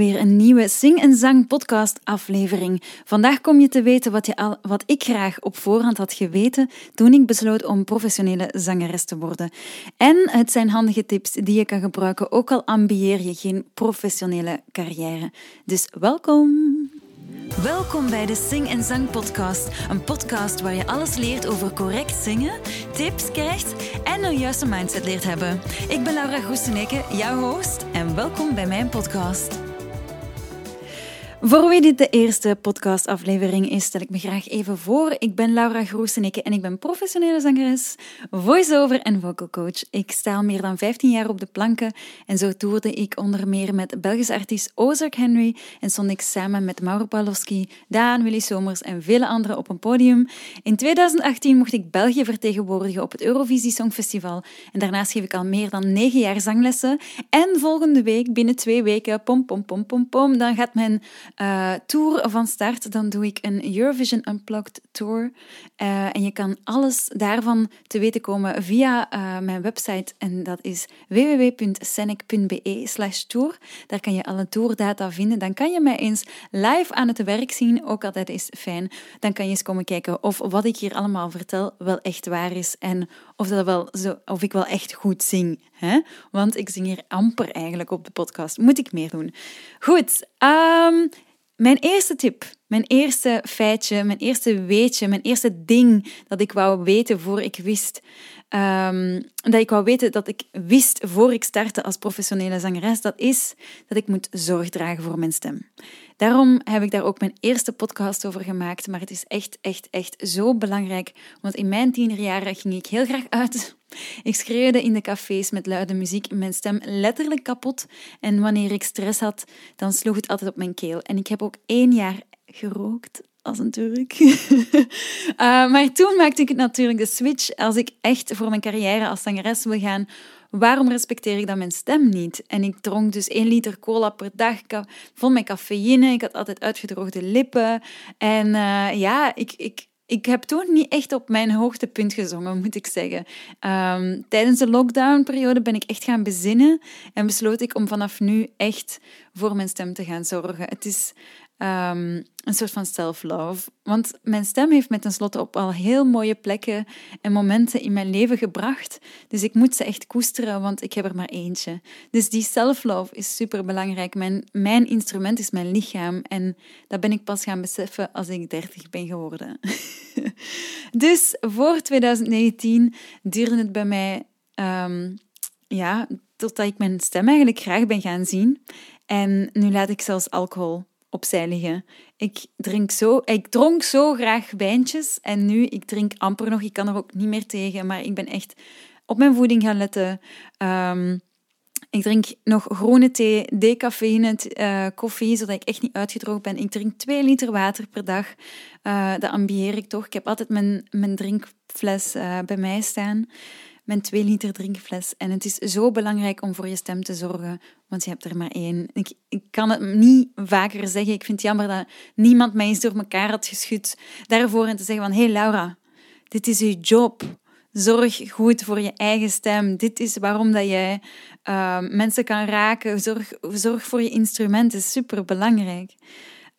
weer een nieuwe Sing en Zang podcast aflevering. Vandaag kom je te weten wat, je al, wat ik graag op voorhand had geweten toen ik besloot om professionele zangeres te worden. En het zijn handige tips die je kan gebruiken, ook al ambieer je geen professionele carrière. Dus welkom! Welkom bij de Sing en Zang Podcast. Een podcast waar je alles leert over correct zingen, tips krijgt en een juiste mindset leert hebben. Ik ben Laura Groeseneke, jouw host, en welkom bij mijn podcast. Voor wie dit de eerste podcastaflevering is, stel ik me graag even voor. Ik ben Laura Groeseneke en ik ben professionele zangeres, voice-over en vocal coach. Ik sta al meer dan 15 jaar op de planken en zo toerde ik onder meer met Belgische artiest Ozark Henry en stond ik samen met Mauro Pawlowski, Daan, Willy Somers en vele anderen op een podium. In 2018 mocht ik België vertegenwoordigen op het Eurovisie Songfestival en daarnaast geef ik al meer dan 9 jaar zanglessen. En volgende week, binnen twee weken, pom pom pom pom pom, dan gaat mijn uh, tour van start, dan doe ik een Eurovision Unplugged Tour. Uh, en je kan alles daarvan te weten komen via uh, mijn website en dat is www.senec.be slash tour. Daar kan je alle tourdata vinden. Dan kan je mij eens live aan het werk zien, ook altijd is fijn. Dan kan je eens komen kijken of wat ik hier allemaal vertel wel echt waar is en of, dat wel zo, of ik wel echt goed zing. Hè? Want ik zing hier amper eigenlijk op de podcast. Moet ik meer doen? Goed, um, mijn eerste tip, mijn eerste feitje, mijn eerste weetje, mijn eerste ding dat ik wou weten voor ik wist. Um, dat ik wou weten dat ik wist voor ik startte als professionele zangeres, dat is dat ik moet zorg dragen voor mijn stem. Daarom heb ik daar ook mijn eerste podcast over gemaakt, maar het is echt, echt, echt zo belangrijk, want in mijn tienerjaren ging ik heel graag uit. Ik schreeuwde in de cafés met luide muziek mijn stem letterlijk kapot en wanneer ik stress had, dan sloeg het altijd op mijn keel. En ik heb ook één jaar gerookt als een Turk. uh, maar toen maakte ik natuurlijk de switch. Als ik echt voor mijn carrière als zangeres wil gaan, waarom respecteer ik dan mijn stem niet? En ik dronk dus één liter cola per dag, vol met cafeïne. Ik had altijd uitgedroogde lippen. En uh, ja, ik, ik, ik heb toen niet echt op mijn hoogtepunt gezongen, moet ik zeggen. Um, tijdens de lockdownperiode ben ik echt gaan bezinnen en besloot ik om vanaf nu echt voor mijn stem te gaan zorgen. Het is um, een soort van self-love. Want mijn stem heeft me tenslotte op al heel mooie plekken en momenten in mijn leven gebracht. Dus ik moet ze echt koesteren, want ik heb er maar eentje. Dus die self-love is super belangrijk. Mijn, mijn instrument is mijn lichaam. En dat ben ik pas gaan beseffen als ik 30 ben geworden. dus voor 2019 duurde het bij mij. Um, ja, totdat ik mijn stem eigenlijk graag ben gaan zien. En nu laat ik zelfs alcohol opzij liggen. Ik, drink zo, ik dronk zo graag wijntjes en nu, ik drink amper nog. Ik kan er ook niet meer tegen, maar ik ben echt op mijn voeding gaan letten. Um, ik drink nog groene thee, decafeïne, uh, koffie, zodat ik echt niet uitgedroogd ben. Ik drink 2 liter water per dag. Uh, dat ambieer ik toch. Ik heb altijd mijn, mijn drinkfles uh, bij mij staan mijn 2 liter drinkfles. En het is zo belangrijk om voor je stem te zorgen, want je hebt er maar één. Ik, ik kan het niet vaker zeggen. Ik vind het jammer dat niemand mij eens door elkaar had geschud daarvoor en te zeggen van, hé hey Laura, dit is je job. Zorg goed voor je eigen stem. Dit is waarom dat jij uh, mensen kan raken. Zorg, zorg voor je instrument. is super belangrijk.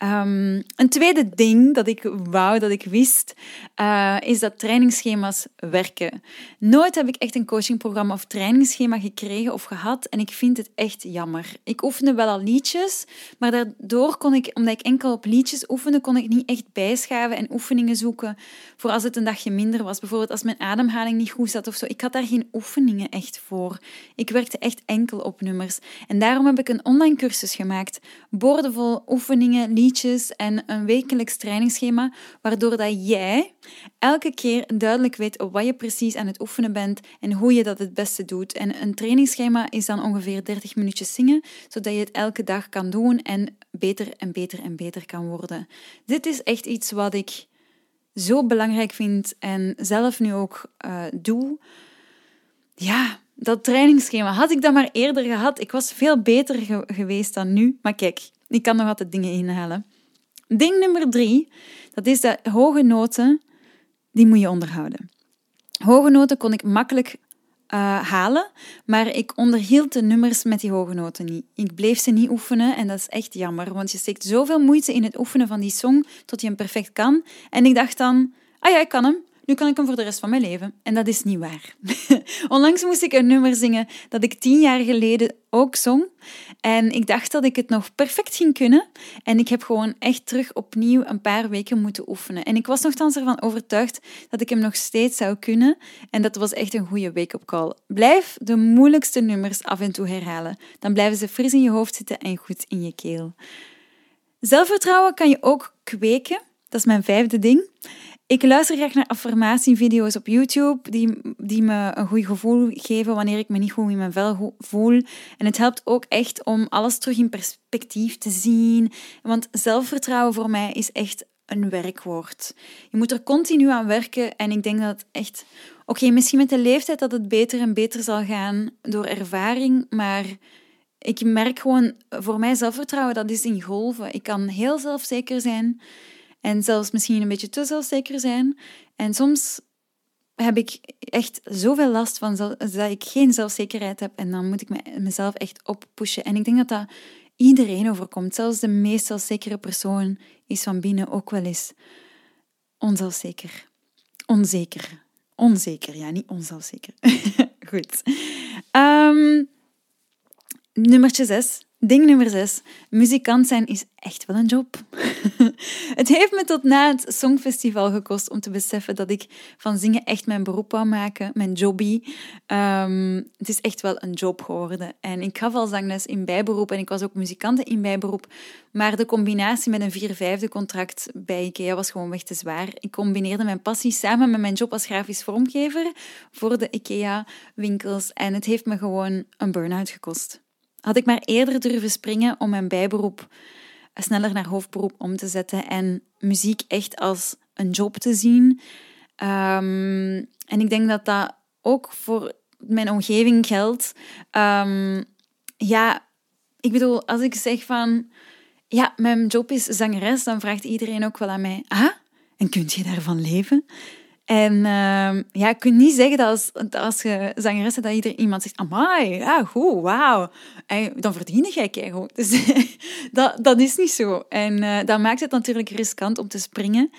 Um, een tweede ding dat ik wou, dat ik wist, uh, is dat trainingsschema's werken. Nooit heb ik echt een coachingprogramma of trainingsschema gekregen of gehad en ik vind het echt jammer. Ik oefende wel al liedjes, maar daardoor kon ik, omdat ik enkel op liedjes oefende, kon ik niet echt bijschaven en oefeningen zoeken voor als het een dagje minder was. Bijvoorbeeld als mijn ademhaling niet goed zat of zo. Ik had daar geen oefeningen echt voor. Ik werkte echt enkel op nummers. En daarom heb ik een online cursus gemaakt. Boordevol oefeningen, liedjes en een wekelijks trainingsschema, waardoor dat jij elke keer duidelijk weet wat je precies aan het oefenen bent en hoe je dat het beste doet. En een trainingsschema is dan ongeveer 30 minuutjes zingen, zodat je het elke dag kan doen en beter en beter en beter kan worden. Dit is echt iets wat ik zo belangrijk vind en zelf nu ook uh, doe. Ja, dat trainingsschema. Had ik dat maar eerder gehad, ik was veel beter geweest dan nu. Maar kijk, ik kan nog altijd dingen inhalen. Ding nummer drie, dat is dat hoge noten, die moet je onderhouden. Hoge noten kon ik makkelijk uh, halen, maar ik onderhield de nummers met die hoge noten niet. Ik bleef ze niet oefenen en dat is echt jammer, want je steekt zoveel moeite in het oefenen van die song tot je hem perfect kan. En ik dacht dan, ah ja, ik kan hem. Nu kan ik hem voor de rest van mijn leven. En dat is niet waar. Onlangs moest ik een nummer zingen dat ik tien jaar geleden ook zong. En ik dacht dat ik het nog perfect ging kunnen. En ik heb gewoon echt terug opnieuw een paar weken moeten oefenen. En ik was nogthans ervan overtuigd dat ik hem nog steeds zou kunnen. En dat was echt een goede wake-up call. Blijf de moeilijkste nummers af en toe herhalen. Dan blijven ze fris in je hoofd zitten en goed in je keel. Zelfvertrouwen kan je ook kweken. Dat is mijn vijfde ding. Ik luister graag naar affirmatievideo's op YouTube die, die me een goed gevoel geven wanneer ik me niet goed in mijn vel voel. En het helpt ook echt om alles terug in perspectief te zien. Want zelfvertrouwen voor mij is echt een werkwoord. Je moet er continu aan werken en ik denk dat echt... Oké, misschien met de leeftijd dat het beter en beter zal gaan door ervaring, maar ik merk gewoon, voor mij zelfvertrouwen, dat is in golven. Ik kan heel zelfzeker zijn en zelfs misschien een beetje te zelfzeker zijn. En soms heb ik echt zoveel last van dat ik geen zelfzekerheid heb. En dan moet ik mezelf echt oppushen. En ik denk dat dat iedereen overkomt. Zelfs de meest zelfzekere persoon is van binnen ook wel eens onzelfzeker. Onzeker. Onzeker, ja, niet onzelfzeker. Goed. Um, nummertje 6. Ding nummer 6. Muzikant zijn is echt wel een job. het heeft me tot na het Songfestival gekost om te beseffen dat ik van zingen echt mijn beroep wou maken, mijn jobby. Um, het is echt wel een job geworden. En ik gaf al zangles in bijberoep en ik was ook muzikante in bijberoep. Maar de combinatie met een vier-vijfde contract bij IKEA was gewoon weg te zwaar. Ik combineerde mijn passie samen met mijn job als grafisch vormgever voor de IKEA-winkels en het heeft me gewoon een burn-out gekost. Had ik maar eerder durven springen om mijn bijberoep sneller naar hoofdberoep om te zetten en muziek echt als een job te zien. Ehm, en ik denk dat dat ook voor mijn omgeving geldt. Um, ja, ik bedoel, als ik zeg van ja, mijn job is zangeres, dan vraagt iedereen ook wel aan mij: ah, en kunt je daarvan leven? En uh, ja, kan niet zeggen dat als, als je zangeres dat ieder iemand zegt, amai, ja, goed, wauw. Dan verdien jij keigoed. Dus dat, dat is niet zo. En uh, dat maakt het natuurlijk riskant om te springen.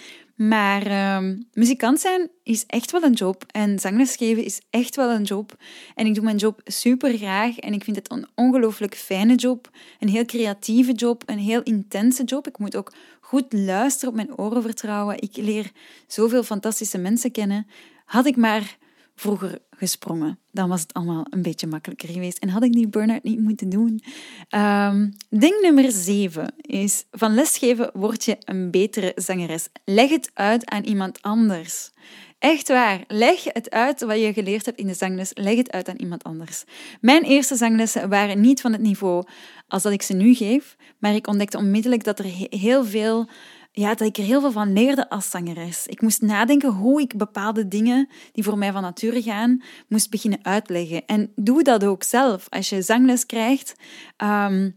Maar uh, muzikant zijn is echt wel een job. En zangles geven is echt wel een job. En ik doe mijn job super graag. En ik vind het een ongelooflijk fijne job. Een heel creatieve job. Een heel intense job. Ik moet ook goed luisteren, op mijn oren vertrouwen. Ik leer zoveel fantastische mensen kennen. Had ik maar vroeger gesprongen, dan was het allemaal een beetje makkelijker geweest. En had ik die burn-out niet moeten doen. Um, ding nummer zeven is: van lesgeven word je een betere zangeres. Leg het uit aan iemand anders. Echt waar. Leg het uit wat je geleerd hebt in de zangles. Leg het uit aan iemand anders. Mijn eerste zanglessen waren niet van het niveau als dat ik ze nu geef, maar ik ontdekte onmiddellijk dat er heel veel ja, dat ik er heel veel van leerde als zangeres. Ik moest nadenken hoe ik bepaalde dingen die voor mij van nature gaan, moest beginnen uitleggen. En doe dat ook zelf. Als je zangles krijgt, ehm,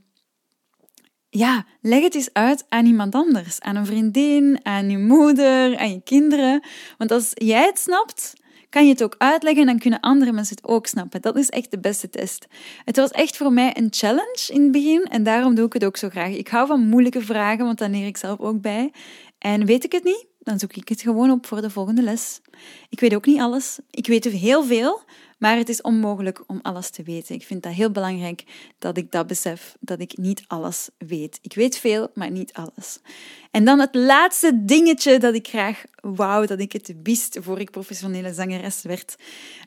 ja, leg het eens uit aan iemand anders. Aan een vriendin, aan je moeder, aan je kinderen. Want als jij het snapt, kan je het ook uitleggen en dan kunnen andere mensen het ook snappen. Dat is echt de beste test. Het was echt voor mij een challenge in het begin en daarom doe ik het ook zo graag. Ik hou van moeilijke vragen, want dan leer ik zelf ook bij. En weet ik het niet, dan zoek ik het gewoon op voor de volgende les. Ik weet ook niet alles. Ik weet heel veel, maar het is onmogelijk om alles te weten. Ik vind dat heel belangrijk dat ik dat besef, dat ik niet alles weet. Ik weet veel, maar niet alles. En dan het laatste dingetje dat ik graag wou dat ik het wist voor ik professionele zangeres werd,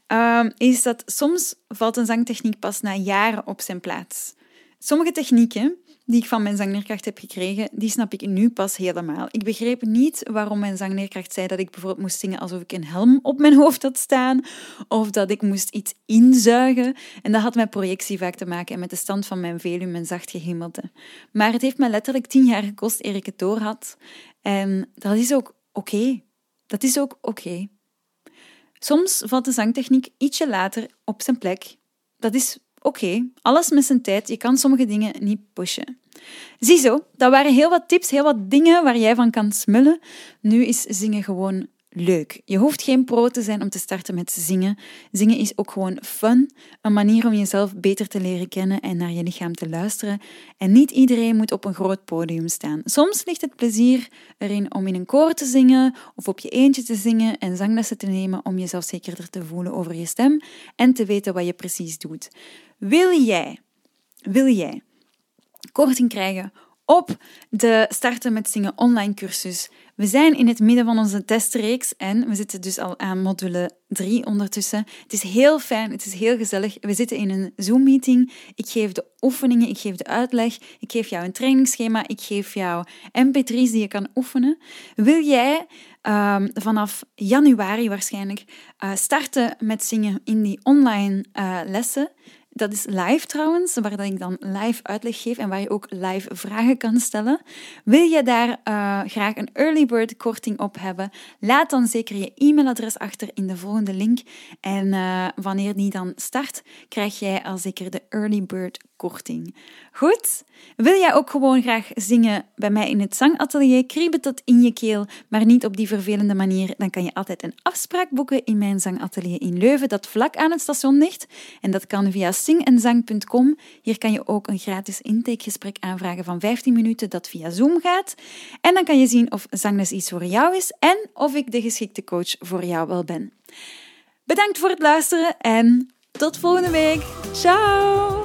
um, is dat soms valt een zangtechniek pas na jaren op zijn plaats. Sommige technieken die ik van mijn zangleerkracht heb gekregen, die snap ik nu pas helemaal. Ik begreep niet waarom mijn zangleerkracht zei dat ik bijvoorbeeld moest zingen alsof ik een helm op mijn hoofd had staan, of dat ik moest iets inzuigen. En dat had met projectie vaak te maken en met de stand van mijn veluwe en zacht gehemelde. Maar het heeft me letterlijk tien jaar gekost eer ik het door had. En dat is ook oké. Dat is ook oké. Soms valt de zangtechniek ietsje later op zijn plek. Dat is oké, alles met zijn tijd. Je kan sommige dingen niet pushen. Ziezo, dat waren heel wat tips, heel wat dingen waar jij van kan smullen. Nu is zingen gewoon leuk. Je hoeft geen pro te zijn om te starten met zingen. Zingen is ook gewoon fun, een manier om jezelf beter te leren kennen en naar je lichaam te luisteren. En niet iedereen moet op een groot podium staan. Soms ligt het plezier erin om in een koor te zingen of op je eentje te zingen en zanglessen te nemen om jezelf zekerder te voelen over je stem en te weten wat je precies doet. Wil jij, wil jij korting krijgen op de Starten met Zingen online cursus. We zijn in het midden van onze testreeks en we zitten dus al aan module 3 ondertussen. Het is heel fijn, het is heel gezellig. We zitten in een Zoom-meeting. Ik geef de oefeningen, ik geef de uitleg, ik geef jou een trainingsschema, ik geef jou mp3's die je kan oefenen. Wil jij um, vanaf januari waarschijnlijk uh, starten met zingen in die online uh, lessen? Dat is live trouwens, waar ik dan live uitleg geef en waar je ook live vragen kan stellen. Wil je daar uh, graag een early bird korting op hebben? Laat dan zeker je e-mailadres achter in de volgende link. En uh, wanneer die dan start, krijg jij al zeker de early bird Goed? Wil jij ook gewoon graag zingen bij mij in het zangatelier? Kriebelt dat in je keel, maar niet op die vervelende manier? Dan kan je altijd een afspraak boeken in mijn zangatelier in Leuven, dat vlak aan het station ligt. En dat kan via zingenzang.com. Hier kan je ook een gratis intakegesprek aanvragen van 15 minuten dat via Zoom gaat. En dan kan je zien of zangles iets voor jou is en of ik de geschikte coach voor jou wel ben. Bedankt voor het luisteren en tot volgende week. Ciao!